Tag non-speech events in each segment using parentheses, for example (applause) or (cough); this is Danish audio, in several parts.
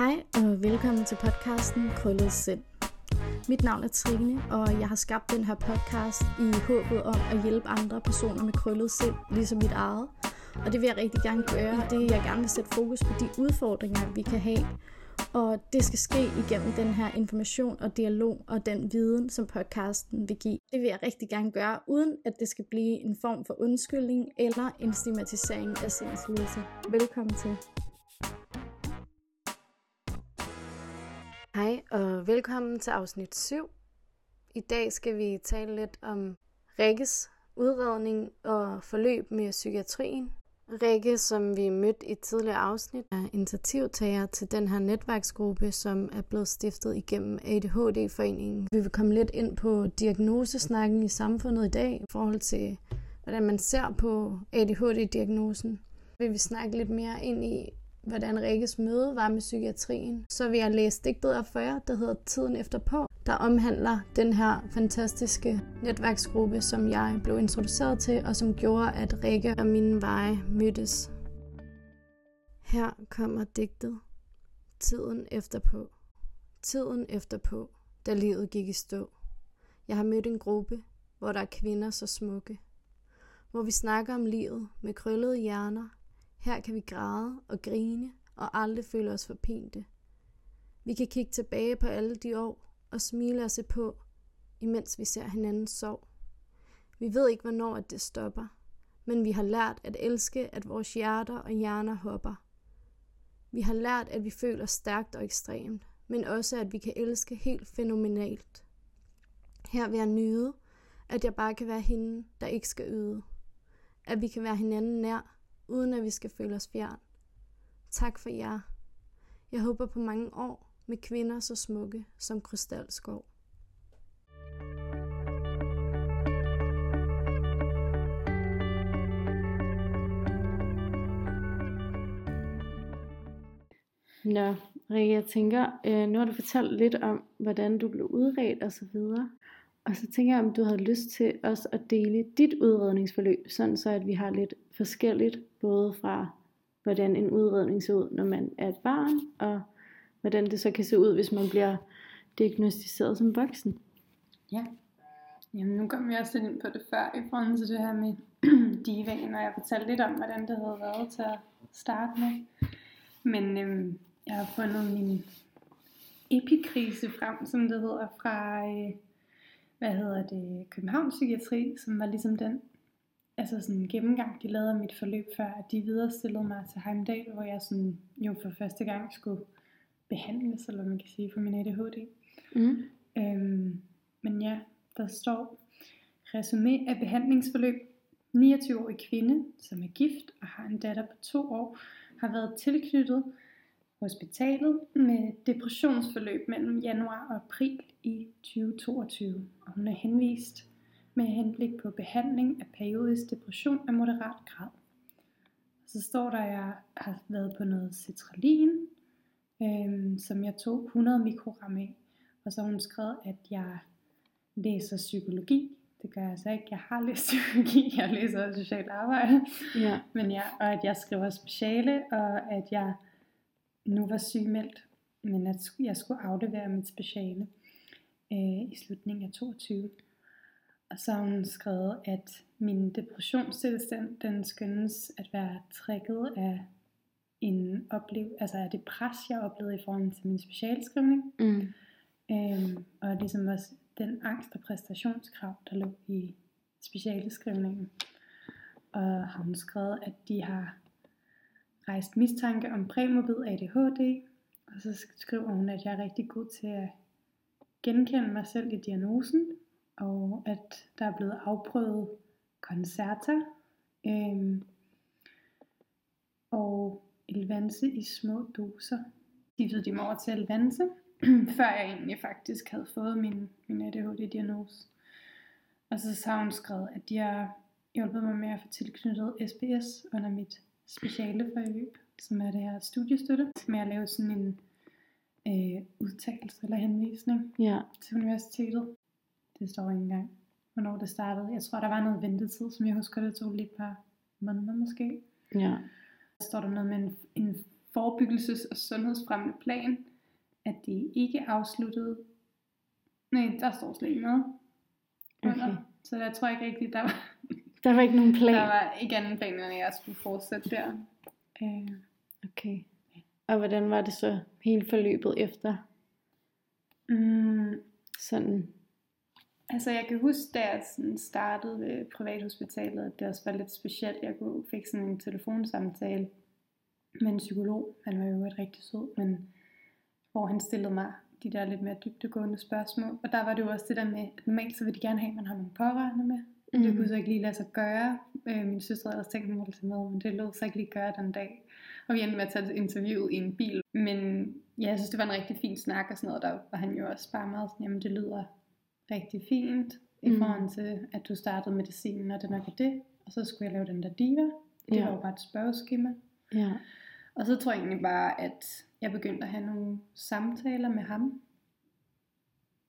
Hej og velkommen til podcasten Krøllet Sind. Mit navn er Trine, og jeg har skabt den her podcast i håbet om at hjælpe andre personer med krøllet sind, ligesom mit eget. Og det vil jeg rigtig gerne gøre. Det jeg gerne vil sætte fokus på de udfordringer, vi kan have. Og det skal ske igennem den her information og dialog og den viden, som podcasten vil give. Det vil jeg rigtig gerne gøre, uden at det skal blive en form for undskyldning eller en stigmatisering af sindslidelse. Velkommen til. Hej og velkommen til afsnit 7. I dag skal vi tale lidt om Rikkes udredning og forløb med psykiatrien. Rikke, som vi mødte i et tidligere afsnit, er initiativtager til den her netværksgruppe, som er blevet stiftet igennem ADHD-foreningen. Vi vil komme lidt ind på diagnosesnakken i samfundet i dag, i forhold til, hvordan man ser på ADHD-diagnosen. Vi vil snakke lidt mere ind i, hvordan Rikkes møde var med psykiatrien, så vil jeg læse digtet af for jer, der hedder Tiden efter på, der omhandler den her fantastiske netværksgruppe, som jeg blev introduceret til, og som gjorde, at Rikke og mine veje mødtes. Her kommer digtet Tiden efter på. Tiden efter på, da livet gik i stå. Jeg har mødt en gruppe, hvor der er kvinder så smukke. Hvor vi snakker om livet med krøllede hjerner her kan vi græde og grine og aldrig føle os forpinte. Vi kan kigge tilbage på alle de år og smile og se på, imens vi ser hinanden sov. Vi ved ikke, hvornår at det stopper, men vi har lært at elske, at vores hjerter og hjerner hopper. Vi har lært, at vi føler stærkt og ekstremt, men også, at vi kan elske helt fænomenalt. Her vil jeg nyde, at jeg bare kan være hende, der ikke skal yde. At vi kan være hinanden nær, uden at vi skal føle os fjern. Tak for jer. Jeg håber på mange år med kvinder så smukke som krystalskov. Nå, Rikke, jeg tænker, øh, nu har du fortalt lidt om, hvordan du blev udredt og så videre. Og så tænker jeg, om du havde lyst til også at dele dit udredningsforløb, sådan så at vi har lidt forskelligt, både fra hvordan en udredning ser ud, når man er et barn, og hvordan det så kan se ud, hvis man bliver diagnostiseret som voksen. Ja. Jamen, nu kom vi også ind på det før, i forhold til det her med (clears throat) divaen, og jeg fortalte lidt om, hvordan det havde været til at starte med. Men øhm, jeg har fundet min epikrise frem, som det hedder, fra øh, hvad hedder det, Københavns Psykiatri, som var ligesom den altså sådan en gennemgang, de lavede mit forløb før, at de viderestillede mig til Heimdal, hvor jeg sådan jo for første gang skulle behandles, eller man kan sige, for min ADHD. Mm. Øhm, men ja, der står resume af behandlingsforløb. 29-årig kvinde, som er gift og har en datter på to år, har været tilknyttet hospitalet med depressionsforløb mellem januar og april i 2022, og hun er henvist med henblik på behandling af periodisk depression af moderat grad. Så står der, at jeg har været på noget citralin, øhm, som jeg tog 100 mikrogram af. Og så har hun skrevet, at jeg læser psykologi. Det gør jeg altså ikke. Jeg har læst (laughs) psykologi, jeg læser socialt arbejde. Ja. Men ja, og at jeg skriver speciale, og at jeg nu var sygemeldt, men at jeg skulle aflevere mit speciale øh, i slutningen af 22. Og så har hun skrevet, at min depressionstilstand, den skønnes at være trækket af en oplev altså af det pres, jeg oplevede i forhold til min specialskrivning. Mm. Øhm, og ligesom også den angst og præstationskrav, der lå i specialskrivningen. Og har hun skrevet, at de har rejst mistanke om præmobil ADHD, og så skriver hun, at jeg er rigtig god til at genkende mig selv i diagnosen, og at der er blevet afprøvet koncerter øhm, og elvanse i små doser. Skiftede de mig over til elvanse, (clears throat) før jeg egentlig faktisk havde fået min, min ADHD-diagnose. Og så har hun skrevet, at de har hjulpet mig med at få tilknyttet SPS under mit speciale forløb, som er det her studiestøtte, med at lave sådan en øh, udtalelse eller henvisning ja. til universitetet. Det står ikke engang, hvornår det startede. Jeg tror, der var noget ventetid, som jeg husker, det tog lige et par måneder måske. Ja. Der står der noget med en, en forebyggelses- og sundhedsfremmende plan, at det ikke afsluttet. Nej, der står slet ikke noget. under. Okay. Så der tror jeg ikke rigtigt, der var, Der var ikke nogen plan. der var ikke anden plan, end jeg skulle fortsætte der. Øh, Okay. Og hvordan var det så hele forløbet efter? mm, Sådan. Altså jeg kan huske, da jeg sådan startede ved privathospitalet, at det også var lidt specielt. Jeg fik sådan en telefonsamtale med en psykolog. Han var jo et rigtig sød, men hvor han stillede mig de der lidt mere dybdegående spørgsmål. Og der var det jo også det der med, at normalt så vil de gerne have, at man har nogle pårørende med. Mm. Det kunne så ikke lige lade sig gøre. Øh, min søster havde også tænkt, hun ville tage med, men det lod sig ikke lige gøre den dag. Og vi endte med at tage interviewet i en bil. Men ja, jeg synes, det var en rigtig fin snak og sådan noget. Der var han jo også bare meget sådan, jamen det lyder rigtig fint i Mm. forhold til, at du startede medicinen, og det nok er det. Og så skulle jeg lave den der diva. Det Ja. var jo bare et spørgeskema. Ja. Og så tror jeg egentlig bare, at jeg begyndte at have nogle samtaler med ham.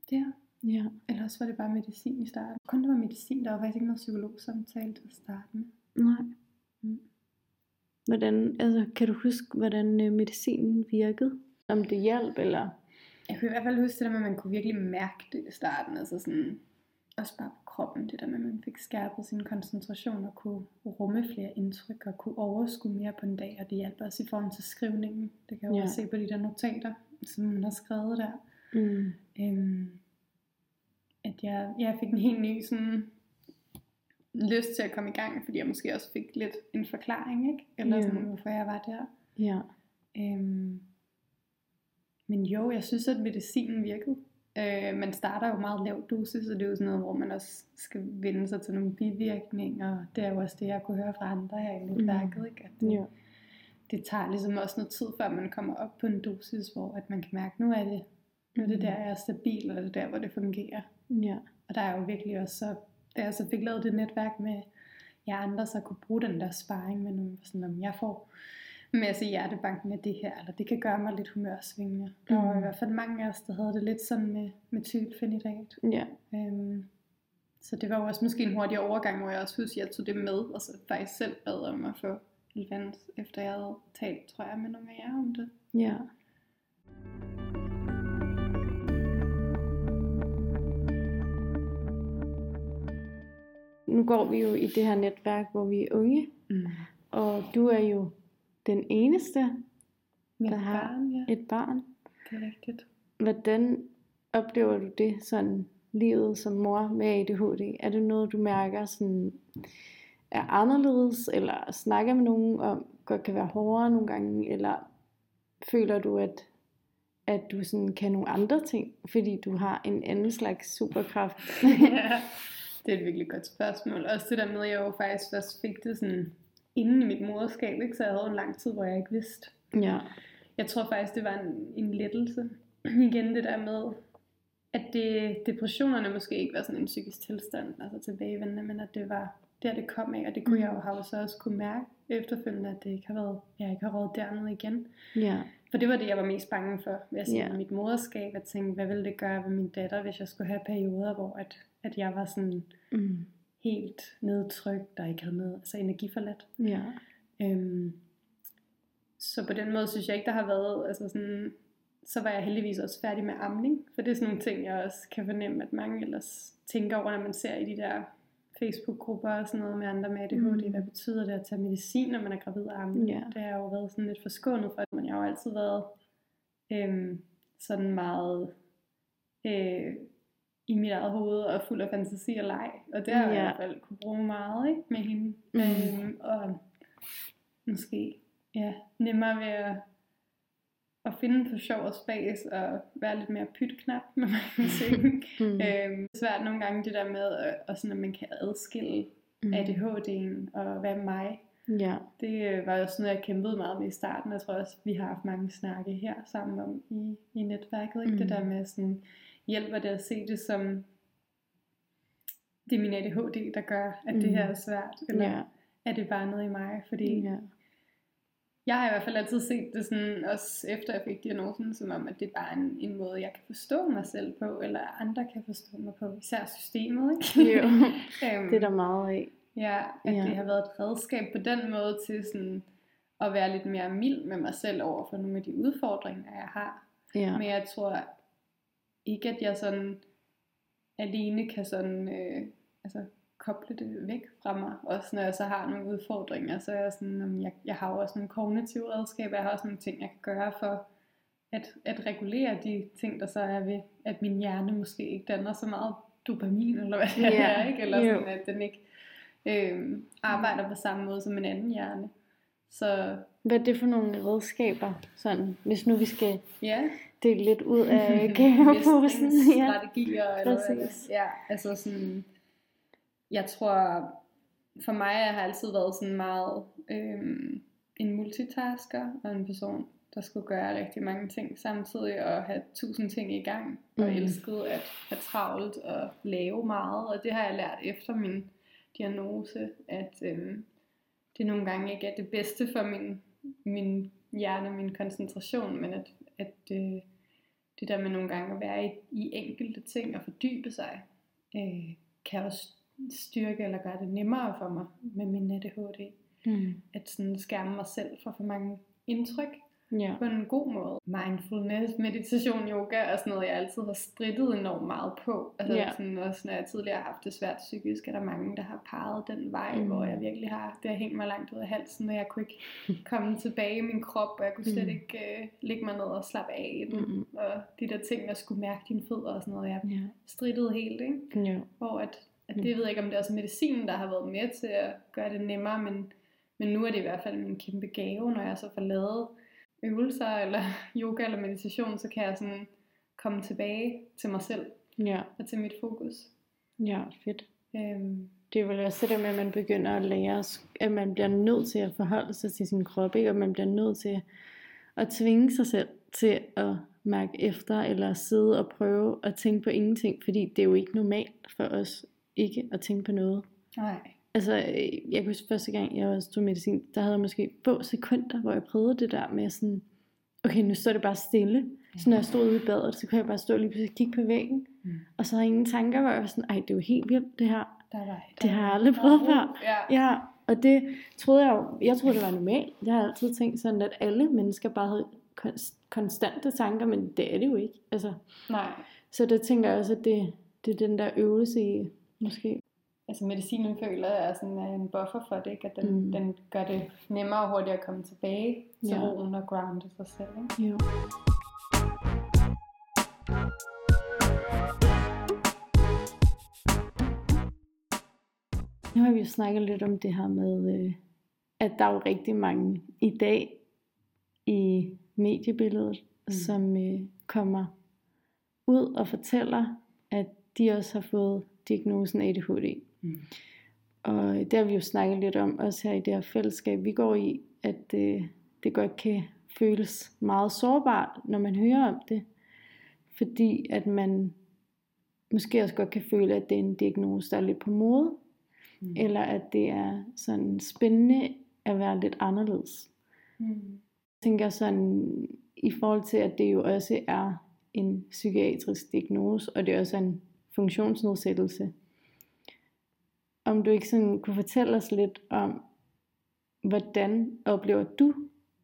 Der. Ja. Eller også var det bare medicin i starten. Kun det var medicin, der var faktisk ikke noget psykologsamtale til at starte med. Nej. Mm. Hvordan, altså, kan du huske, hvordan øh, medicinen virkede? Om det hjalp, eller? Jeg kunne i hvert fald huske det der med, at man kunne virkelig mærke det i starten. Altså sådan, også bare på kroppen. Det der med, at man fik skærpet sin koncentration og kunne rumme flere indtryk og kunne overskue mere på en dag. Og det hjalp også i forhold til skrivningen. Det kan jeg jo Ja. også se på de der notater, som man har skrevet der. Mm. Øhm, at jeg, jeg fik en helt ny sådan, lyst til at komme i gang, fordi jeg måske også fik lidt en forklaring, ikke? Eller Ja. sådan, hvorfor jeg var der. Ja. Øhm, men jo, jeg synes, at medicinen virkede. Øh, man starter jo meget lav dosis, så det er jo sådan noget, hvor man også skal vende sig til nogle bivirkninger. Det er jo også det, jeg kunne høre fra andre her i netværket, ikke? At det, Ja. det tager ligesom også noget tid, før man kommer op på en dosis, hvor at man kan mærke, nu er det, nu er det Mhm. der, jeg er stabil, eller det er der, hvor det fungerer. Ja. Og der er jo virkelig også så, da jeg så fik lavet det netværk med jer andre, så kunne bruge den der sparring med nogen, sådan om jeg får masse hjertebank med det her, eller det kan gøre mig lidt humørsvingende. Der var i Mhm. hvert fald mange af os, der havde det lidt sådan med metylfenidat. Ja. Øhm, så det var jo også måske en hurtig overgang, hvor jeg også husker, at jeg tog det med, og så faktisk selv bad om at få Elvans, efter jeg havde talt, tror jeg, med nogle af jer om det. Ja. Nu går vi jo i det her netværk, hvor vi er unge, Mm. og du er jo den eneste, Mit Der har barn, ja, et barn. det er rigtigt. Hvordan oplever du det, sådan livet som mor med ADHD? Er det noget, du mærker sådan er anderledes, eller snakker med nogen om, godt kan være hårdere nogle gange, eller føler du, at, at du sådan kan nogle andre ting, fordi du har en anden slags superkraft? (laughs) (laughs) ja, det er et virkelig godt spørgsmål. Også det der med, at jeg jo faktisk først fik det sådan inden i mit moderskab, ikke? så jeg havde en lang tid, hvor jeg ikke vidste. ja. Jeg tror faktisk, det var en, en lettelse. (clears throat) Igen det der med, at det, depressionerne måske ikke var sådan en psykisk tilstand, altså tilbagevendende, men at det var der, det kom af, og det kunne Mm. jeg jo have så også kunne mærke efterfølgende, at det ikke har været, jeg ikke har råd dernede igen. Ja. For det var det, jeg var mest bange for, vil jeg sige, Ja. mit moderskab, at tænke, hvad ville det gøre ved min datter, hvis jeg skulle have perioder, hvor at, at jeg var sådan Mm. helt nedtrykt, der ikke havde noget, altså energiforladt. Ja. Øhm, så på den måde synes jeg ikke, der har været, altså sådan, så var jeg heldigvis også færdig med amning, for det er sådan nogle ting, jeg også kan fornemme, at mange ellers tænker over, når man ser i de der Facebook-grupper og sådan noget med andre med ADHD, Mm. hvad betyder det at tage medicin, når man er gravid og amme? Ja. Det har jo været sådan lidt forskånet for, men jeg har jo altid været øhm, sådan meget øh, i mit eget hoved og fuld af fantasi og leg, og det har jeg i hvert fald kunne bruge meget ikke, med hende. Mm. Øhm, og måske ja, nemmere ved at, at finde for sjov og spas og være lidt mere pytknap med mange ting. (laughs) Mm. øhm, svært nogle gange det der med, at, og sådan, at man kan adskille Mm. ADHD'en og hvad er mig. Ja. Det øh, var jo sådan noget, jeg kæmpede meget med i starten. Jeg tror også, vi har haft mange snakke her sammen om i, i netværket. Ikke? Mm. Det der med sådan, hjælper det at se det som, det er min ADHD, der gør, at mm. det Mm. her er svært. Eller Ja. er det bare noget i mig? Fordi Ja. jeg har i hvert fald altid set det sådan, også efter jeg fik diagnosen, som om, at det er bare en, en måde, jeg kan forstå mig selv på, eller andre kan forstå mig på, især systemet, ikke? Jo. (laughs) øhm, Det er der meget af. Ja, at Ja. det har været et redskab på den måde til sådan at være lidt mere mild med mig selv over for nogle af de udfordringer, jeg har. Ja. Men jeg tror ikke, at jeg sådan alene kan sådan, øh, altså koble det væk fra mig. Også når jeg så har nogle udfordringer, så er jeg sådan, om jeg, jeg har jo også nogle kognitive redskaber, jeg har også nogle ting, jeg kan gøre for at, at regulere de ting, der så er ved, at min hjerne måske ikke danner så meget dopamin, eller hvad det Ja, er, ikke? Eller sådan, at den ikke øh, arbejder på samme måde som en anden hjerne. Så Hvad er det for nogle redskaber, sådan, hvis nu vi skal ja, dele lidt ud af (laughs) gaveposen? ja. strategier eller præcis. er. Ja, altså sådan, jeg tror, for mig jeg har altid været sådan meget øhm, en multitasker og en person, der skulle gøre rigtig mange ting samtidig og have tusind ting i gang og Mm. elskede at have travlt og lave meget og det har jeg lært efter min diagnose, at øhm, det nogle gange ikke er det bedste for min, min hjerne og min koncentration, men at, at øh, det der med nogle gange at være i, i enkelte ting og fordybe sig, øh, kan også styrke eller gøre det nemmere for mig med min ADHD. Mm. At sådan skærme mig selv for for mange indtryk Ja. på en god måde. Mindfulness, meditation, yoga og sådan noget, jeg altid har strittet enormt meget på. Altså Ja. sådan også når jeg tidligere har haft det svært psykisk, er der mange, der har peget den vej, Mm. mm. hvor jeg virkelig har, det har hængt mig langt ud af halsen, og jeg kunne ikke (laughs) komme tilbage i min krop, og jeg kunne slet Mm. ikke uh, ligge mig ned og slappe af i den. Mm-mm. Og de der ting, der skulle mærke dine fødder og sådan noget, jeg Ja. strittede helt, ikke? Ja. Hvor at, at Mm. det ved jeg ikke, om det er også medicinen, der har været med til at gøre det nemmere, men, men nu er det i hvert fald en kæmpe gave, når jeg så får lavet øvelser, eller (laughs) yoga, eller meditation, så kan jeg sådan komme tilbage til mig selv, Ja. og til mit fokus. Ja, fedt. Øhm, Det er vel også det med, at man begynder at lære, at man bliver nødt til at forholde sig til sin krop, ikke? og man bliver nødt til at tvinge sig selv til at mærke efter, eller sidde og prøve at tænke på ingenting, fordi det er jo ikke normalt for os ikke at tænke på noget. nej. Altså, øh, jeg kunne huske første gang, jeg også tog medicin, der havde jeg måske få sekunder, hvor jeg prøvede det der med sådan, okay, nu står det bare stille. Så når jeg stod ude i badet, så kunne jeg bare stå og lige pludselig kigge på væggen. Mm. Og så havde jeg ingen tanker, hvor jeg var sådan, ej, det er jo helt vildt det her. Der var, Det har jeg aldrig prøvet før. Ja. Ja, og det troede jeg jo, jeg troede det var normalt. Jeg har altid tænkt sådan, at alle mennesker bare havde konst- konstante tanker, men det er det jo ikke. Altså, Nej. så der tænker jeg også, at det, det er den der øvelse i, måske. Altså medicinen føler jeg er sådan er en buffer for det, ikke? at den, Mm. den gør det nemmere og hurtigere at komme tilbage til Ja. ja. roen og grounde sig selv. Ikke? Jo. Nu har vi jo snakket lidt om det her med, øh, at der er jo rigtig mange i dag i mediebilledet, mm. som øh, kommer ud og fortæller, at de også har fået diagnosen ADHD. Mm. Og det har vi jo snakket lidt om, også her i det her fællesskab, vi går i, at øh, det godt kan føles meget sårbart, når man hører om det. Fordi at man måske også godt kan føle, at det er en diagnose, der er lidt på mode. Mm. Eller at det er sådan spændende at være lidt anderledes. Mm. Jeg tænker sådan, i forhold til, at det jo også er en psykiatrisk diagnose, og det også er en funktionsnedsættelse. Om du ikke sådan kunne fortælle os lidt om, hvordan oplever du,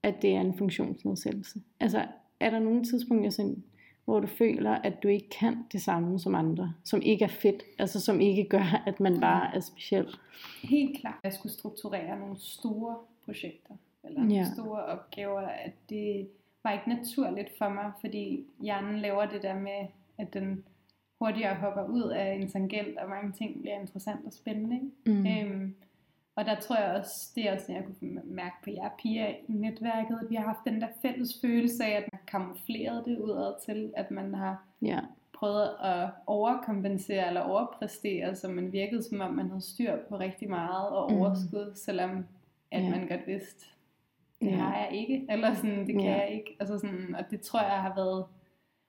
at det er en funktionsnedsættelse? Altså, er der nogle tidspunkter, sådan, hvor du føler, at du ikke kan det samme som andre, som ikke er fedt, altså som ikke gør, at man bare er speciel? Helt klart. Jeg skulle strukturere nogle store projekter, eller Ja. store opgaver, at det var ikke naturligt for mig, fordi hjernen laver det der med, at den hurtigere hopper ud af en tangent, og mange ting bliver interessant og spændende. Ikke? Mm. Øhm, og der tror jeg også, det er også, jeg kunne mærke på jer piger i netværket, at vi har haft den der fælles følelse af, at man har kamufleret det udad til, at man har Ja, prøvet at overkompensere eller overpræstere, så man virkede som om man havde styr på rigtig meget og Mm. overskud, selvom at Ja. man godt vidste, det Ja. har jeg ikke, eller sådan, det kan Ja. jeg ikke. Altså sådan, og det tror jeg har været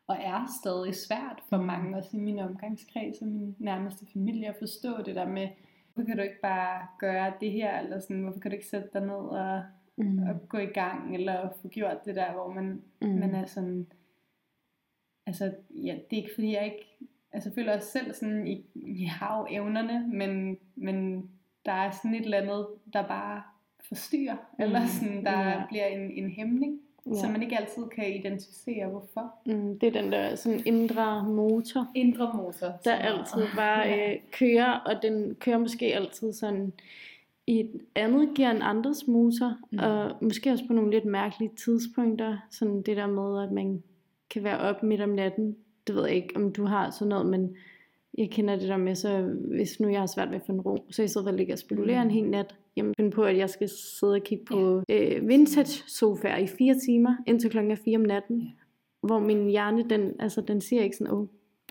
og er stadig svært for mange, også i min omgangskreds og min nærmeste familie, at forstå det der med, hvorfor kan du ikke bare gøre det her, eller sådan, hvorfor kan du ikke sætte dig ned og, mm. og gå i gang, eller få gjort det der, hvor man Mm. men er sådan, altså, ja, det er ikke fordi, jeg ikke, altså, jeg føler også selv sådan, I, I har jo evnerne, men, men der er sådan et eller andet, der bare forstyrrer, mm. eller sådan, der Ja. bliver en, en hæmning, ja. Ja. som man ikke altid kan identificere, hvorfor. Mm, det er den der sådan indre motor, Indre motor. der så- altid bare (laughs) øh, kører, og den kører måske altid sådan i et andet gear end andres motor, mm. og måske også på nogle lidt mærkelige tidspunkter, sådan det der med, at man kan være op midt om natten. Det ved jeg ikke, om du har sådan noget, men jeg kender det der med, så hvis nu jeg har svært ved at finde ro, så i stedet for at ligge og spekulere Mm. en hel nat, jamen finde på, at jeg skal sidde og kigge på øh, vintage sofaer i fire timer, indtil klokken er fire om natten, Ja. hvor min hjerne, den, altså, den siger ikke sådan, åh,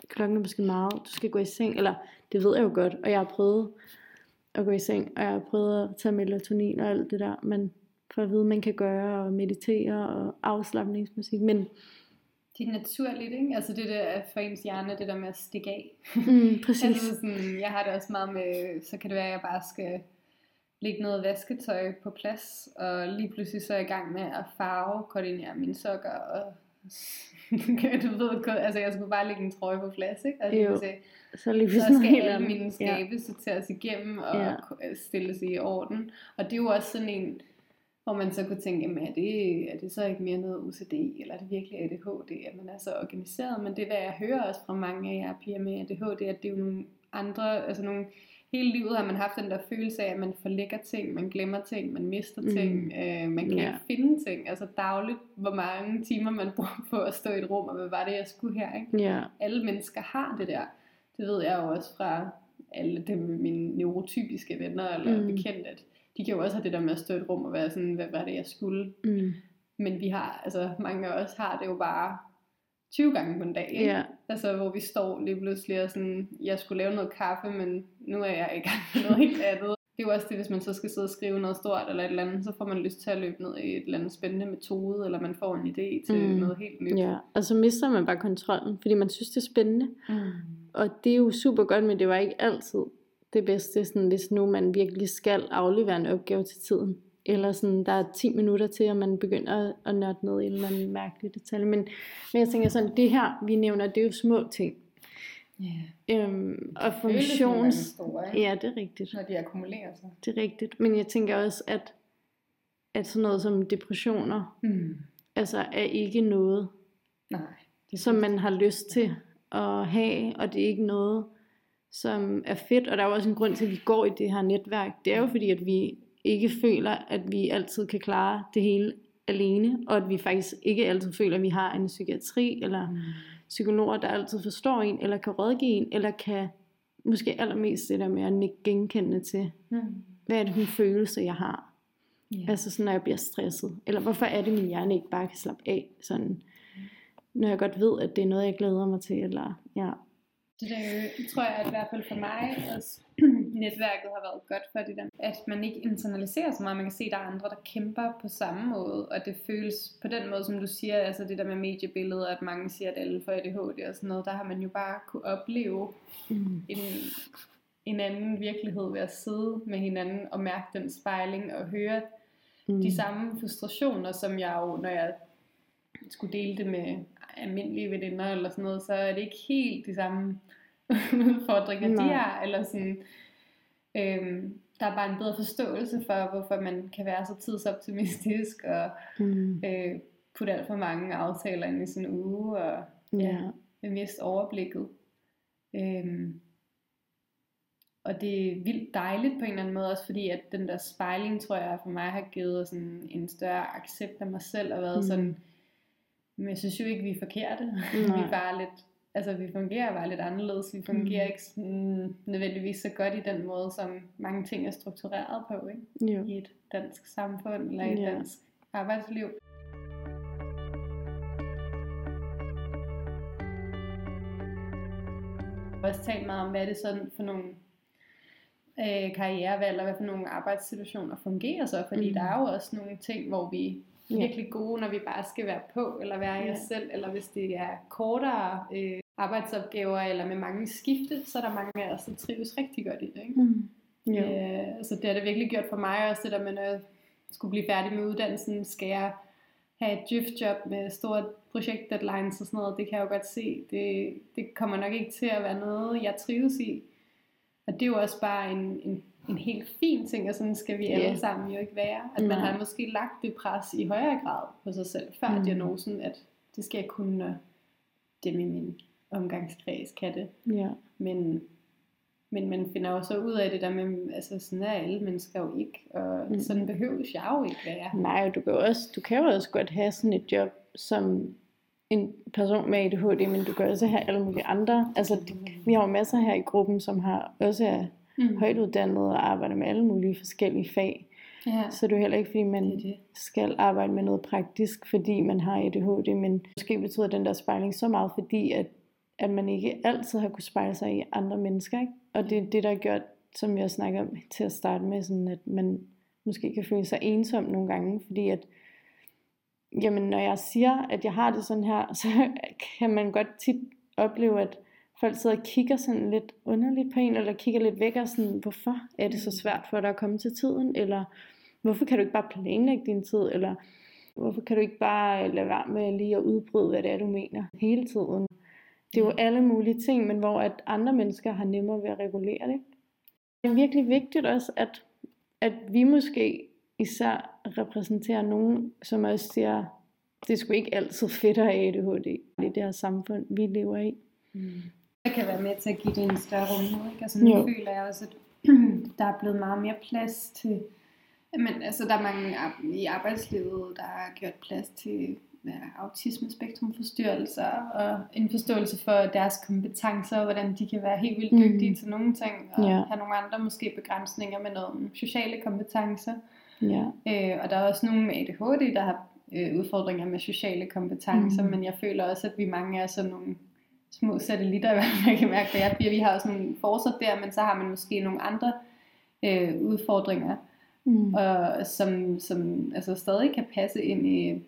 klokken er måske meget, du skal gå i seng, eller det ved jeg jo godt, og jeg har prøvet at gå i seng, og jeg har prøvet at tage melatonin og alt det der, men for at vide, man kan gøre, og meditere, og afslappningsmusik, men Det er naturligt, ikke? Altså det der er for ens hjerne, det der med at stikke af. mm, (laughs) præcis, Altså sådan, jeg har det også meget med, så kan det være, at jeg bare skal lægge noget vasketøj på plads, og lige pludselig så er jeg i gang med at farve, koordinere mine sokker, og (laughs) du ved, altså jeg skulle bare lægge en trøje på plads, ikke? Og Jo. pludselig, så lige så skal alle mine skabe ja. sorteres igennem og Ja. ja. stilles i orden. Og det er jo også sådan en, hvor man så kunne tænke, jamen, er det, er det så ikke mere noget OCD, eller er det virkelig ADHD, at man er så organiseret? Men det, hvad jeg hører også fra mange af jer piger med ADHD, at det er jo nogle andre, altså nogle, hele livet har man haft den der følelse af, at man forlægger ting, man glemmer ting, man mister Mm. ting, øh, man kan Ja. ikke finde ting. Altså dagligt, hvor mange timer man (laughs) bruger på at stå i et rum, og hvad var det, jeg skulle her, ikke? Ja, alle mennesker har det der. Det ved jeg jo også fra alle dem mine neurotypiske venner eller Mm. bekendte, at de kan jo også have det der med at stå i et rum og være sådan, hvad var det, jeg skulle? mm, Men vi har, altså mange af os har det jo bare 20 gange på en dag, ikke? ja, Altså hvor vi står lige pludselig og sådan, jeg skulle lave noget kaffe, men nu er jeg i gang med noget helt andet. Det er jo også det, hvis man så skal sidde og skrive noget stort eller et eller andet, så får man lyst til at løbe ned i et eller andet spændende metode, eller man får en idé til Mm. noget helt nyt. ja, og så mister man bare kontrollen, fordi man synes, det er spændende, Mm. Og det er jo super godt, men det var ikke altid det bedste, sådan, hvis nu man virkelig skal aflevere en opgave til tiden. Eller sådan, der er 10 minutter til, at man begynder at, nørde ned i en eller anden mærkelig detalje. Men, men jeg tænker sådan, det her, vi nævner, det er jo små ting. Yeah. Øhm, og funktions... store, ikke? Ja, det er rigtigt. når de akkumulerer sig. Det er rigtigt. Men jeg tænker også, at, at sådan noget som depressioner, Mm. altså er ikke noget, Nej. Det som man har lyst til at have, og det er ikke noget, som er fedt, og der er jo også en grund til, at vi går i det her netværk. Det er jo fordi, at vi ikke føler, at vi altid kan klare det hele alene, og at vi faktisk ikke altid føler, at vi har en psykiatri, eller Mm. psykologer, der altid forstår en, eller kan rådgive en, eller kan måske allermest det der med at nikke genkendende til, Mm. hvad er det for en følelse, jeg har? Yeah. Altså sådan, når jeg bliver stresset. Eller hvorfor er det, min hjerne ikke bare kan slappe af? Sådan, når jeg godt ved, at det er noget, jeg glæder mig til. Eller, ja. Det der, jo- tror jeg, at i hvert fald for mig, også netværket har været godt for det der, at man ikke internaliserer så meget. Man kan se, at der er andre, der kæmper på samme måde, og det føles på den måde, som du siger, altså det der med mediebilledet, at mange siger, at alle får ADHD og sådan noget, der har man jo bare kunne opleve Mm. en, en anden virkelighed ved at sidde med hinanden og mærke den spejling og høre Mm. de samme frustrationer, som jeg jo, når jeg skulle dele det med almindelige veninder eller sådan noget, så er det ikke helt de samme (laughs) udfordringer, Nej. de har, eller sådan, øhm, der er bare en bedre forståelse for, hvorfor man kan være så tidsoptimistisk, og Mm. øh, putte alt for mange aftaler ind i sådan en uge, og Ja. ja, miste overblikket. Øhm, og det er vildt dejligt på en eller anden måde, også fordi at den der spejling, tror jeg, for mig har givet sådan en større accept af mig selv, og været Mm. sådan, men jeg synes jo ikke, vi er forkerte. (laughs) vi er bare lidt, altså vi fungerer bare lidt anderledes. Vi fungerer Mm. ikke sådan, nødvendigvis så godt i den måde, som mange ting er struktureret på, ikke? Jo. I et dansk samfund, eller i et Ja. dansk arbejdsliv. Jeg har også talt meget om, hvad er det sådan for nogle øh, karrierevalg, og hvad for nogle arbejdssituationer fungerer så, fordi Mm. der er jo også nogle ting, hvor vi er Ja. virkelig gode, når vi bare skal være på, eller være i Ja. os selv, eller hvis det er kortere øh, arbejdsopgaver, eller med mange skifte, så er der mange af os, der trives rigtig godt i det. Ikke? Mm. Jo. Øh, så det har det virkelig gjort for mig også, det der med, når jeg skulle blive færdig med uddannelsen, skal jeg have et djøf-job med store projekt-deadlines og sådan noget, det kan jeg jo godt se. Det, det kommer nok ikke til at være noget, jeg trives i. Og det er jo også bare en, en en helt fin ting, og sådan skal vi alle Ja. sammen jo ikke være. At man Nej. har måske lagt det pres i højere grad på sig selv, før Mm. diagnosen, at det skal jeg kunne, dem i min omgangskreds kan det. Ja. Men, men man finder jo så ud af det der med, altså sådan er alle mennesker jo ikke, og Mm. mm. sådan behøves jeg jo ikke være. Nej, du kan, også, du kan jo også godt have sådan et job som en person med ADHD, men du kan også have alle mulige andre. Altså, de- vi har jo masser her i gruppen, som har også er Mm. højt uddannet og arbejder med alle mulige forskellige fag. Ja, Så det er jo heller ikke, fordi man det det. skal arbejde med noget praktisk, fordi man har ADHD, men måske betyder den der spejling så meget, fordi at, at man ikke altid har kunne spejle sig i andre mennesker. Ikke? Og det er det, der har gjort, som jeg snakker om til at starte med, sådan at man måske kan føle sig ensom nogle gange, fordi at jamen, når jeg siger, at jeg har det sådan her, (laughs) så kan man godt tit opleve, at folk sidder og kigger sådan lidt underligt på en, eller kigger lidt væk og sådan, hvorfor er det så svært for dig at komme til tiden, eller hvorfor kan du ikke bare planlægge din tid, eller hvorfor kan du ikke bare lade være med lige at udbryde, hvad det er, du mener hele tiden. Det er jo alle mulige ting, men hvor at andre mennesker har nemmere ved at regulere det. Det er virkelig vigtigt også, at, at vi måske især repræsenterer nogen, som også siger, det er sgu ikke altid fedt at have ADHD i det her samfund, vi lever i. Mm. Jeg kan være med til at give det en større rumhed. Ikke? Altså, nu Jo. føler jeg også, at (clears throat) der er blevet meget mere plads til... Men altså, der er mange i arbejdslivet, der har gjort plads til ja, autisme-spektrumforstyrrelser og en forståelse for deres kompetencer, og hvordan de kan være helt vildt Mm. dygtige til nogle ting, og Ja. have nogle andre måske begrænsninger med nogle sociale kompetencer. Ja, Øh, og der er også nogle med ADHD, der har øh, udfordringer med sociale kompetencer, Mm. mm. men jeg føler også, at vi mange er sådan nogle små satellitter, (laughs) hvad man kan mærke, hvad jeg bliver. Vi har også nogle forser der, men så har man måske nogle andre øh, udfordringer, mm. og som, som altså stadig kan passe ind i,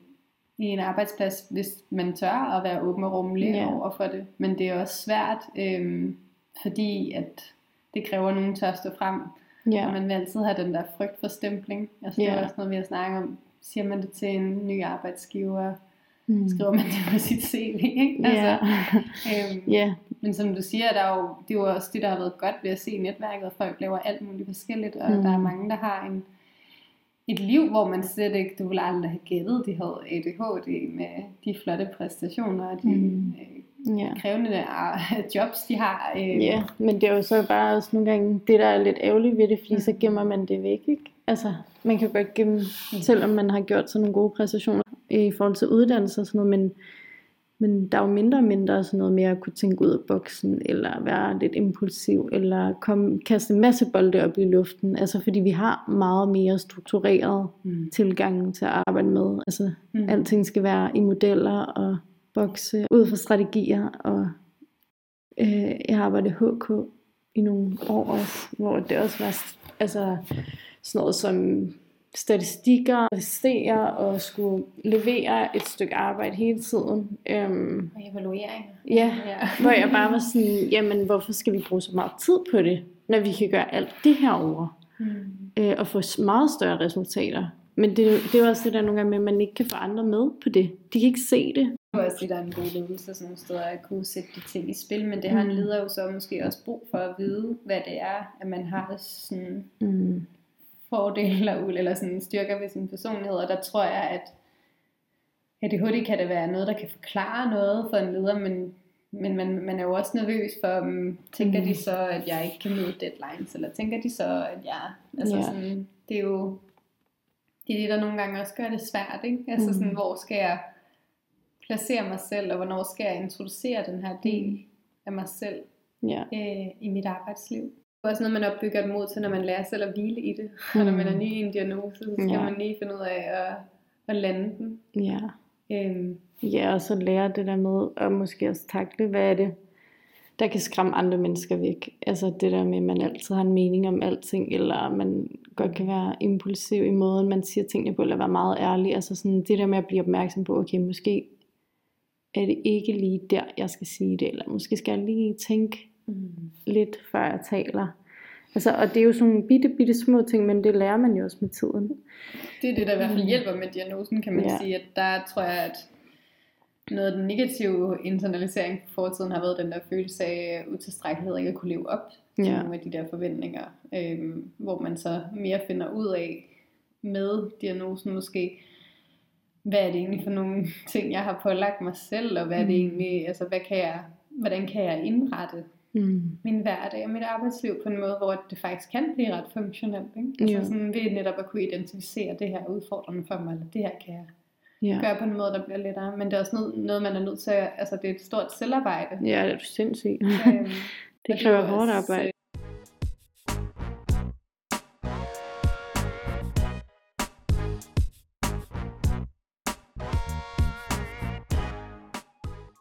i en arbejdsplads, hvis man tør at være åben og rummelig Ja. yeah. over for det. Men det er også svært, øh, fordi at det kræver, at nogen tør stå frem, ja. og man vil altid have den der frygt for stempling. Altså, det Ja. er også noget, vi har snakket om. Siger man det til en ny arbejdsgiver, Mm. skriver man det på sit CV, ikke? Ja. (laughs) øhm, ja, Men som du siger, der er jo, det er jo også det, der har været godt ved at se netværket, at folk laver alt muligt forskelligt, og mm. der er mange, der har en, et liv, hvor man slet ikke, du ville aldrig have gættet, de havde ADHD med de flotte præstationer og de Mm. mm. øh, ja. krævende øh, (laughs) jobs, de har. Øh, Ja, men det er jo så bare også nogle gange det, der er lidt ærgerligt ved det, fordi Mm. så gemmer man det væk, ikke? Altså, man kan godt gemme, selvom man har gjort sådan nogle gode præstationer i forhold til uddannelse og sådan noget, men, men der er jo mindre og mindre sådan noget med at kunne tænke ud af boksen, eller være lidt impulsiv, eller komme, kaste en masse bolde op i luften, altså fordi vi har meget mere struktureret Mm. tilgang til at arbejde med, altså Mm. Alting skal være i modeller og bokse ud fra strategier. Og øh, jeg har arbejdet HK i nogle år også, hvor det også var altså, sådan noget som statistikker, præstere og skulle levere et stykke arbejde hele tiden. Øhm, Og evalueringer. ja, ja. hvor jeg bare var sådan, jamen hvorfor skal vi bruge så meget tid på det, når vi kan gøre alt det her over Mm. øh, og få meget større resultater. Men det, det er også det der nogle gange med, at man ikke kan få andre med på det. De kan ikke se det. Det er også det, der er en god ledelse sådan nogle steder, at kunne sætte de ting i spil, men det har en Mm. leder jo så måske også brug for at vide, hvad det er, at man har sådan Mm. Fordele eller, eller sådan styrker ved sin personlighed, og der tror jeg, at ADHD kan det være noget, der kan forklare noget for en leder, men, men man, man er jo også nervøs for, um, tænker Mm. de så, at jeg ikke kan møde deadlines, eller tænker de så, at jeg, altså Ja. sådan, det er jo, det er det, der nogle gange også gør det svært, ikke? Altså Mm. sådan, hvor skal jeg placere mig selv, og hvornår skal jeg introducere den her del af mig selv Ja. øh, i mit arbejdsliv. Også noget, man opbygger et mod til, når man lærer selv at hvile i det. Og (laughs) når man er ny i en diagnose, så skal Ja. man lige finde ud af at, at lande den. Ja. Øhm, Ja, og så lære det der med, og måske også takle, hvad er det, der kan skræmme andre mennesker væk. Altså det der med, at man altid har en mening om alting, eller man godt kan være impulsiv i måden, man siger tingene på, eller være meget ærlig. Altså sådan det der med at blive opmærksom på, okay, måske er det ikke lige der, jeg skal sige det, eller måske skal jeg lige tænke mm. lidt, før jeg taler. Altså, og det er jo sådan nogle bitte, bitte små ting, men det lærer man jo også med tiden. Det er det, der i hvert fald hjælper med diagnosen, kan man Ja. sige. At der tror jeg, at noget af den negative internalisering på fortiden har været den der følelse af utilstrækkelighed, ikke at kunne leve op til Ja. nogle af de der forventninger, øhm, hvor man så mere finder ud af med diagnosen måske, hvad er det egentlig for nogle ting, jeg har pålagt mig selv, og hvad er det Mm. egentlig, altså hvad kan jeg, hvordan kan jeg indrette Mm. min hverdag og mit arbejdsliv på en måde, hvor det faktisk kan blive ret funktionelt. Ikke? Altså Ja. sådan ved netop at kunne identificere, det her er udfordrende for mig, eller det her kan jeg Ja. gøre på en måde, der bliver lettere. Men det er også noget, noget man er nødt til at, altså det er et stort selvarbejde. ja, det er sindssygt. Øhm, (laughs) Det kræver er hårdt arbejde.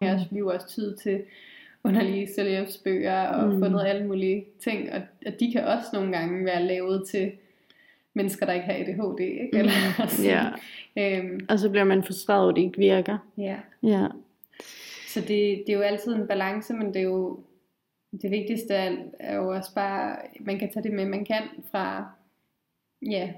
Jeg har også tid til underlige selvhjælpsbøger og Mm. mm. fundet alle mulige ting, og, og de kan også nogle gange være lavet til mennesker, der ikke har ADHD, ikke? Mm. Eller (laughs) sådan. Ja. Øhm, Og så bliver man frustreret over, at det ikke virker. ja. Ja. Så det, det er jo altid en balance, men det er jo det vigtigste er, er jo også bare, man kan tage det med, man kan fra, ja,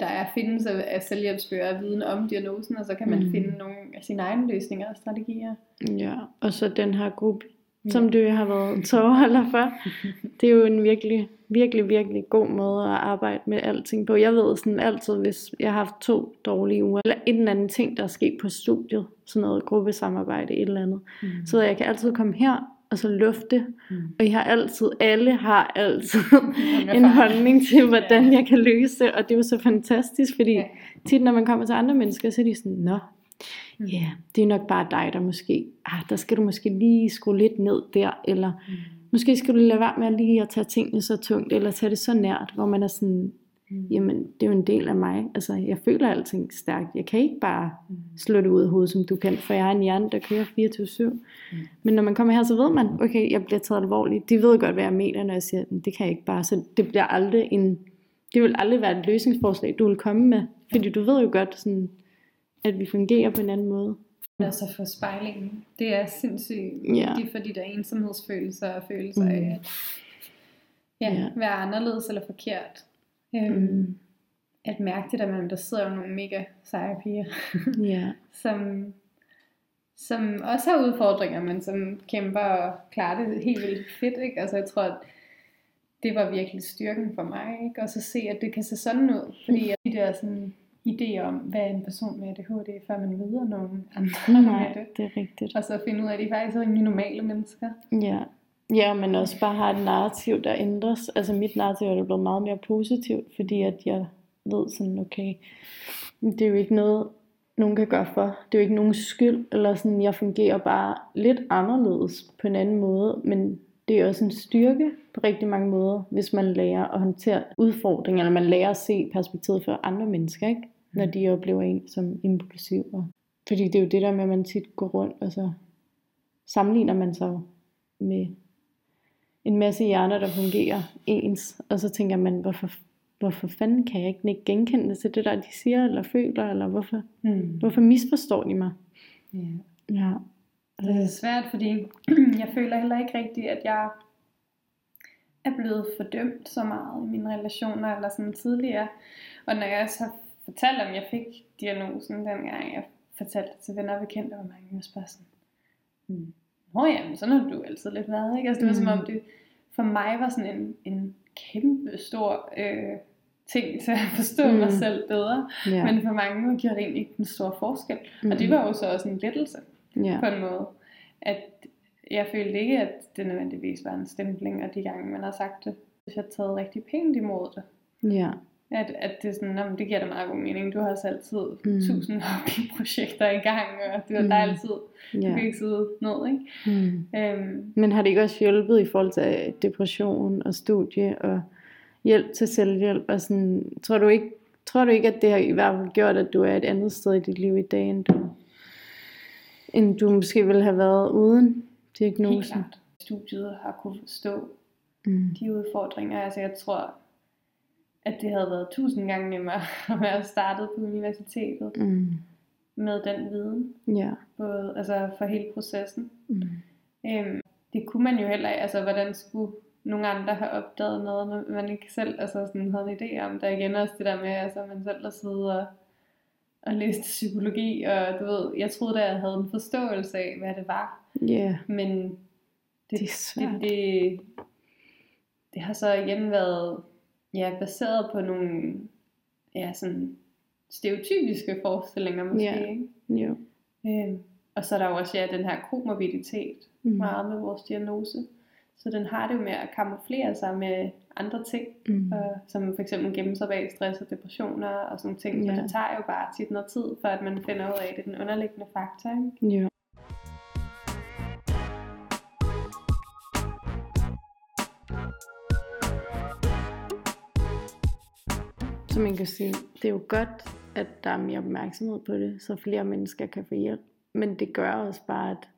der er findes af, af selvhjælpsbøger og viden om diagnosen, og så kan man Mm. mm. finde nogle af sine egne løsninger og strategier. Ja, og så den her gruppe, som du har været (laughs) tårholder for. (laughs) Det er jo en virkelig, virkelig, virkelig god måde at arbejde med alting på. Jeg ved sådan altid, hvis jeg har haft to dårlige uger, eller en eller anden ting, der er sket på studiet, sådan noget gruppesamarbejde, et eller andet, Mm. så jeg kan altid komme her, og så lufte, Mm. og jeg har altid, alle har altid (laughs) en holdning til, hvordan jeg kan løse det, og det er jo så fantastisk, fordi Ja. tit når man kommer til andre mennesker, så er de sådan, nå, Mm. ja, det er nok bare dig, der måske, ah, der skal du måske lige skrue lidt ned der, eller Mm. måske skal du lade være med lige at tage tingene så tungt, eller tage det så nært, hvor man er sådan, Mm. jamen, det er jo en del af mig, altså, jeg føler alting stærkt, jeg kan ikke bare Mm. slå det ud af hovedet, som du kan, for jeg har en hjerne, der kører 24-7. Mm. Men når man kommer her, så ved man, okay, jeg bliver taget alvorligt. De ved godt, hvad jeg mener, når jeg siger, "Men det kan jeg ikke bare. Så det bliver aldrig en, det vil aldrig være et løsningsforslag, du vil komme med. Fordi du ved jo godt, sådan, at vi fungerer på en anden måde. Altså for spejlingen. Det er sindssygt Ja. vigtigt for de der ensomhedsfølelser og følelser Mm. af at ja, Ja. være anderledes eller forkert. Øhm, Mm. At mærke det der med, der sidder jo nogle mega seje piger, (laughs) Ja, som, som også har udfordringer, men som kæmper og klarer det helt vildt fedt. Ikke? Altså jeg tror, at det var virkelig styrken for mig. Ikke? Og så se, at det kan se sådan ud. Fordi at de der sådan, idéer om, hvad er en person med ADHD, før man møder nogen andre med nej, det. det er rigtigt. Og så finde ud af, at de faktisk er rimelig normale mennesker. Ja. Ja, men også bare har et narrativ, der ændres. Altså mit narrativ er blevet meget mere positivt, fordi at jeg ved sådan, okay, det er jo ikke noget, nogen kan gøre for. Det er jo ikke nogen skyld, eller sådan, jeg fungerer bare lidt anderledes på en anden måde, men det er også en styrke på rigtig mange måder, hvis man lærer at håndtere udfordringer, eller man lærer at se perspektivet for andre mennesker, ikke? Når de oplever en som impulsiv. Og- Fordi det er jo det der med, at man tit går rundt, og så sammenligner man sig med en masse hjerner, der fungerer ens, og så tænker man, hvorfor, hvorfor fanden kan jeg ikke ikke genkende det til det der, de siger eller føler, eller hvorfor, Mm. hvorfor misforstår de mig? Ja. Ja. Det er svært, fordi (clears throat) jeg føler heller ikke rigtigt, at jeg er blevet fordømt så meget i mine relationer eller sådan tidligere. Og når jeg også har fortalt, om jeg fik diagnosen dengang, jeg fortalte det til venner og bekendte, var mange også bare sådan, "Hmm, Nå ja, men sådan har du altid lidt været, ikke? Altså det var som Mm. om det for mig var sådan en, en kæmpe stor øh, ting til at forstå mm. mig Mm. selv bedre. Ja. Men for mange gjorde det egentlig ikke den store forskel. Mm. Og det var jo så også en lettelse ja. på en måde. At jeg følte ikke, at det nødvendigvis var en stempling af de gange, man har sagt det. Hvis jeg har taget rigtig pænt imod det. ja. At, at det er sådan, "Nå, men det giver da meget god mening. Du har også altid Mm. tusind (laughs) hobbyprojekter i gang, og du, mm. der er Mm. altid, du ja. kan ikke sidde ned, ikke? Mm. Øhm, Men har det ikke også hjulpet i forhold til depression og studie og hjælp til selvhjælp? Og sådan, tror, du ikke, tror du ikke, at det har i hvert fald gjort, at du er et andet sted i dit liv i dag, end du, end du måske ville have været uden helt diagnosen? klart. Studiet har kunne forstå Mm. de udfordringer. Altså jeg tror, at det havde været tusind gange nemmere (laughs) at være startet på universitetet Mm. med den viden. Ja. Både, altså for hele processen. Mm. Øhm, det kunne man jo heller ikke, altså hvordan skulle nogle andre have opdaget noget, når man ikke selv altså sådan, havde en idé om. Der er igen også det der med, altså man selv har siddet og, og læste psykologi, og du ved, jeg troede, at jeg havde en forståelse af, hvad det var. Yeah. Men det, det er svært. det, det, det har så igen været ja, baseret på nogle ja, sådan stereotypiske forestillinger måske. Ja. Ikke? Jo. Øhm, og så er der jo også ja, den her komorbiditet Mm. meget med vores diagnose. Så den har det jo med at kamuflere sig med andre ting, Mm. og, som for eksempel gemme sig bag stress og depressioner og sådan ting. Ja. Så det tager jo bare tit noget tid, for at man finder ud af, at det er den underliggende faktor. Ikke? Jo. Så man kan sige, det er jo godt, at der er mere opmærksomhed på det, så flere mennesker kan få hjælp. Men det gør også bare, at,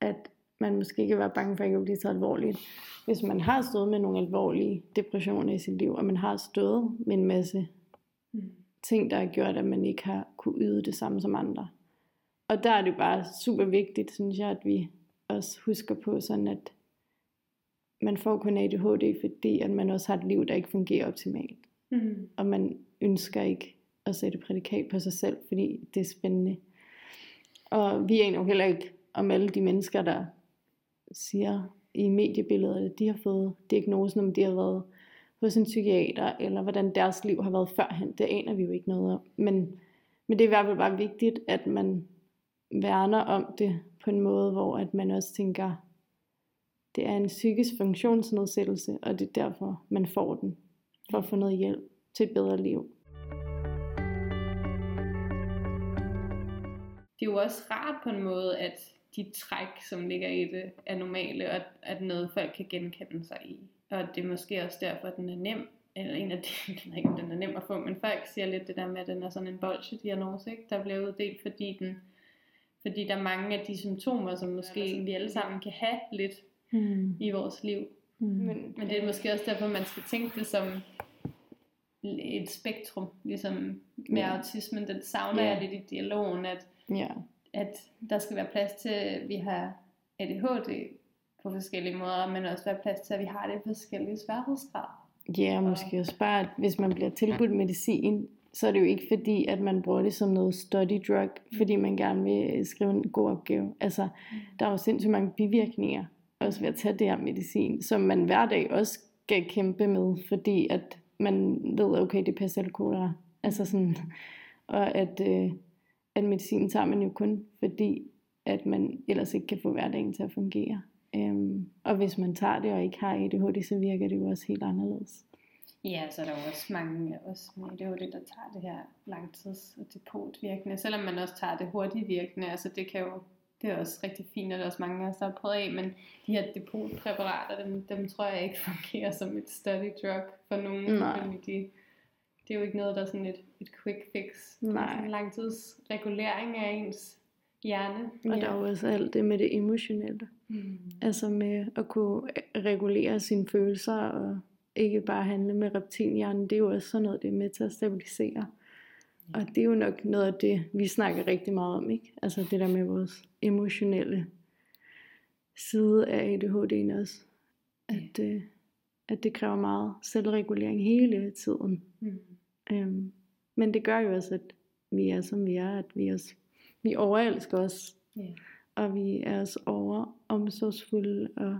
at man måske kan være bange for ikke at blive taget alvorligt. Hvis man har stået med nogle alvorlige depressioner i sit liv, og man har stået med en masse Mm. ting, der har gjort, at man ikke har kunne yde det samme som andre. Og der er det bare super vigtigt, synes jeg, at vi også husker på sådan, at man får kun ADHD, fordi at man også har et liv, der ikke fungerer optimalt. Mm. Og man ønsker ikke at sætte prædikat på sig selv, fordi det er spændende. Og vi aner jo heller ikke om alle de mennesker, der siger i mediebilledet, at de har fået diagnosen, om de har været hos en psykiater, eller hvordan deres liv har været førhen. Det aner vi jo ikke noget om. Men, men det er i hvert fald bare vigtigt, at man værner om det på en måde, hvor at man også tænker, det er en psykisk funktionsnedsættelse, og det er derfor, man får den, for at få noget hjælp til et bedre liv. Det er jo også rart på en måde, at de træk, som ligger i det, er normale, og at, at noget folk kan genkende sig i. Og det er måske også derfor, at den er nem, eller en af de, (laughs) ikke, den er nem at få, men folk siger lidt det der med, at den er sådan en bolsjediagnose, ikke? der bliver uddelt, fordi, den, fordi der er mange af de symptomer, som måske vi alle sammen kan have lidt Mm. i vores liv. Mm. Men, men det er måske også derfor, man skal tænke det som et spektrum, ligesom med Ja. autismen, den savner Ja. jeg lidt i dialogen, at Ja. at der skal være plads til, at vi har ADHD på forskellige måder, men også være plads til, at vi har det i forskellige sværhedsgrader. Ja, og måske også bare, at hvis man bliver tilbudt medicin, så er det jo ikke fordi, at man bruger det som noget study drug, fordi man gerne vil skrive en god opgave. Altså, der er jo sindssygt mange bivirkninger, også ved at tage det her medicin, som man hver dag også skal kæmpe med, fordi at man ved, okay, det passer eller. Altså sådan, (laughs) og at, øh, at medicinen tager man jo kun, fordi at man ellers ikke kan få hverdagen til at fungere. Øhm, og hvis man tager det og ikke har ADHD, så virker det jo også helt anderledes. Ja, så er der jo også mange også med ADHD, der tager det her langtids- og depotvirkende, selvom man også tager det hurtigt virkende. Altså det kan jo det er også rigtig fint, og der er også mange af os, der har prøvet af, men de her depotpræparater, dem, dem tror jeg ikke (laughs) fungerer som et study drug for nogen. Nej. Fordi de, det er jo ikke noget, der er sådan et, et quick fix. Det er Nej. en langtidsregulering af ens hjerne. Og der er jo også alt det med det emotionelle. Mm. Altså med at kunne regulere sine følelser og ikke bare handle med reptilhjernen. Det er jo også sådan noget, det er med til at stabilisere. Og det er jo nok noget af det, vi snakker rigtig meget om, ikke? Altså det der med vores emotionelle side af ADHD'en også. At, øh, at det kræver meget selvregulering hele tiden. Mm. Øhm, men det gør jo også, at vi er som vi er, at vi også vi overelsker os, Ja. og vi er også over omsorgsfulde og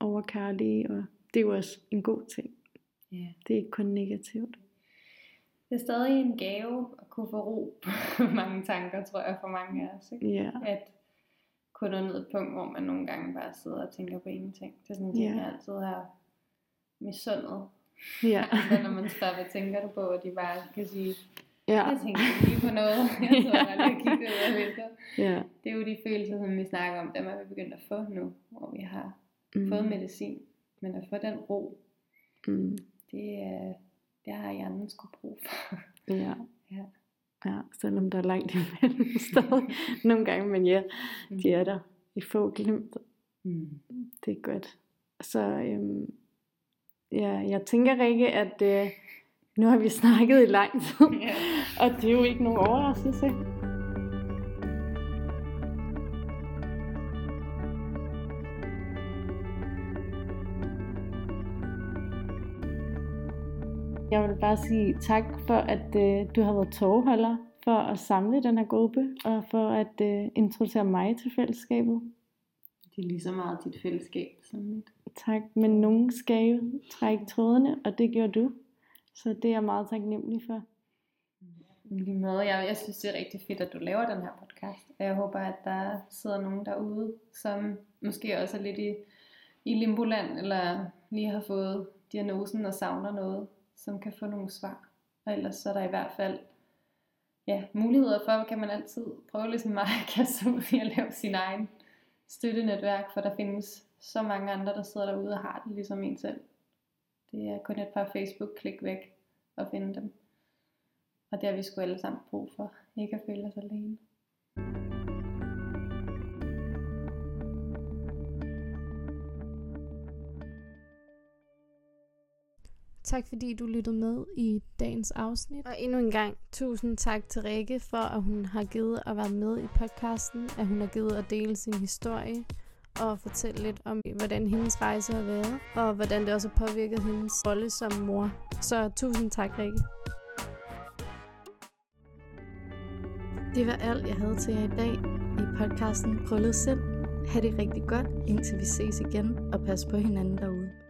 overkærlige, og det er jo også en god ting. Ja. Det er ikke kun negativt. Det er stadig en gave at kunne få ro på (laughs) mange tanker, tror jeg, for mange af os. Ikke? Ja, At kunne nå ned et punkt, hvor man nogle gange bare sidder og tænker på ingenting. Det er sådan en ting, Ja. jeg altid har misundet. ja, (laughs) Altså, når man spørger, hvad tænker du på, og de bare kan sige, ja, jeg tænker lige på noget. (laughs) Jeg sidder lige og kigger ud vinduet. ja. Det er jo de følelser, som vi snakker om, dem er vi begyndt at få nu, hvor vi har Mm, fået medicin. Men at få den ro, mm, det, er, det har hjernen skulle brug for. ja. (laughs) Ja. Ja, selvom der er langt imellem (laughs) stadig nogle gange, men ja, de er der i få glimt. Mm. Det er godt. Så øhm, ja, jeg tænker, Rikke, at øh, nu har vi snakket i lang tid, (laughs) og det er jo ikke nogen overraskelse. Jeg vil bare sige tak for, at øh, du har været tårholder for at samle den her gruppe, og for at øh, introducere mig til fællesskabet. Det er lige så meget dit fællesskab som mit. Tak, men nogen skal jo trække trådene, og det gjorde du. Så det er jeg meget taknemmelig for. Lige måde. Jeg, jeg synes, det er rigtig fedt, at du laver den her podcast. Og jeg håber, at der sidder nogen derude, som måske også er lidt i, i limboland, eller lige har fået diagnosen og savner noget, som kan få nogle svar. Og ellers så er der i hvert fald ja, muligheder for, kan man altid prøve ligesom mig at kaste ud i at lave sin egen støttenetværk, for der findes så mange andre, der sidder derude og har det ligesom en selv. Det er kun et par Facebook-klik væk at finde dem. Og det har vi sgu alle sammen brug for, ikke at føle os alene. Tak fordi du lyttede med i dagens afsnit. Og endnu en gang, tusind tak til Rikke for, at hun har givet at være med i podcasten, at hun har givet at dele sin historie og fortælle lidt om, hvordan hendes rejse har været, og hvordan det også har påvirket hendes rolle som mor. Så tusind tak, Rikke. Det var alt, jeg havde til jer i dag i podcasten Krøllet selv. Ha' det rigtig godt, indtil vi ses igen, og pas på hinanden derude.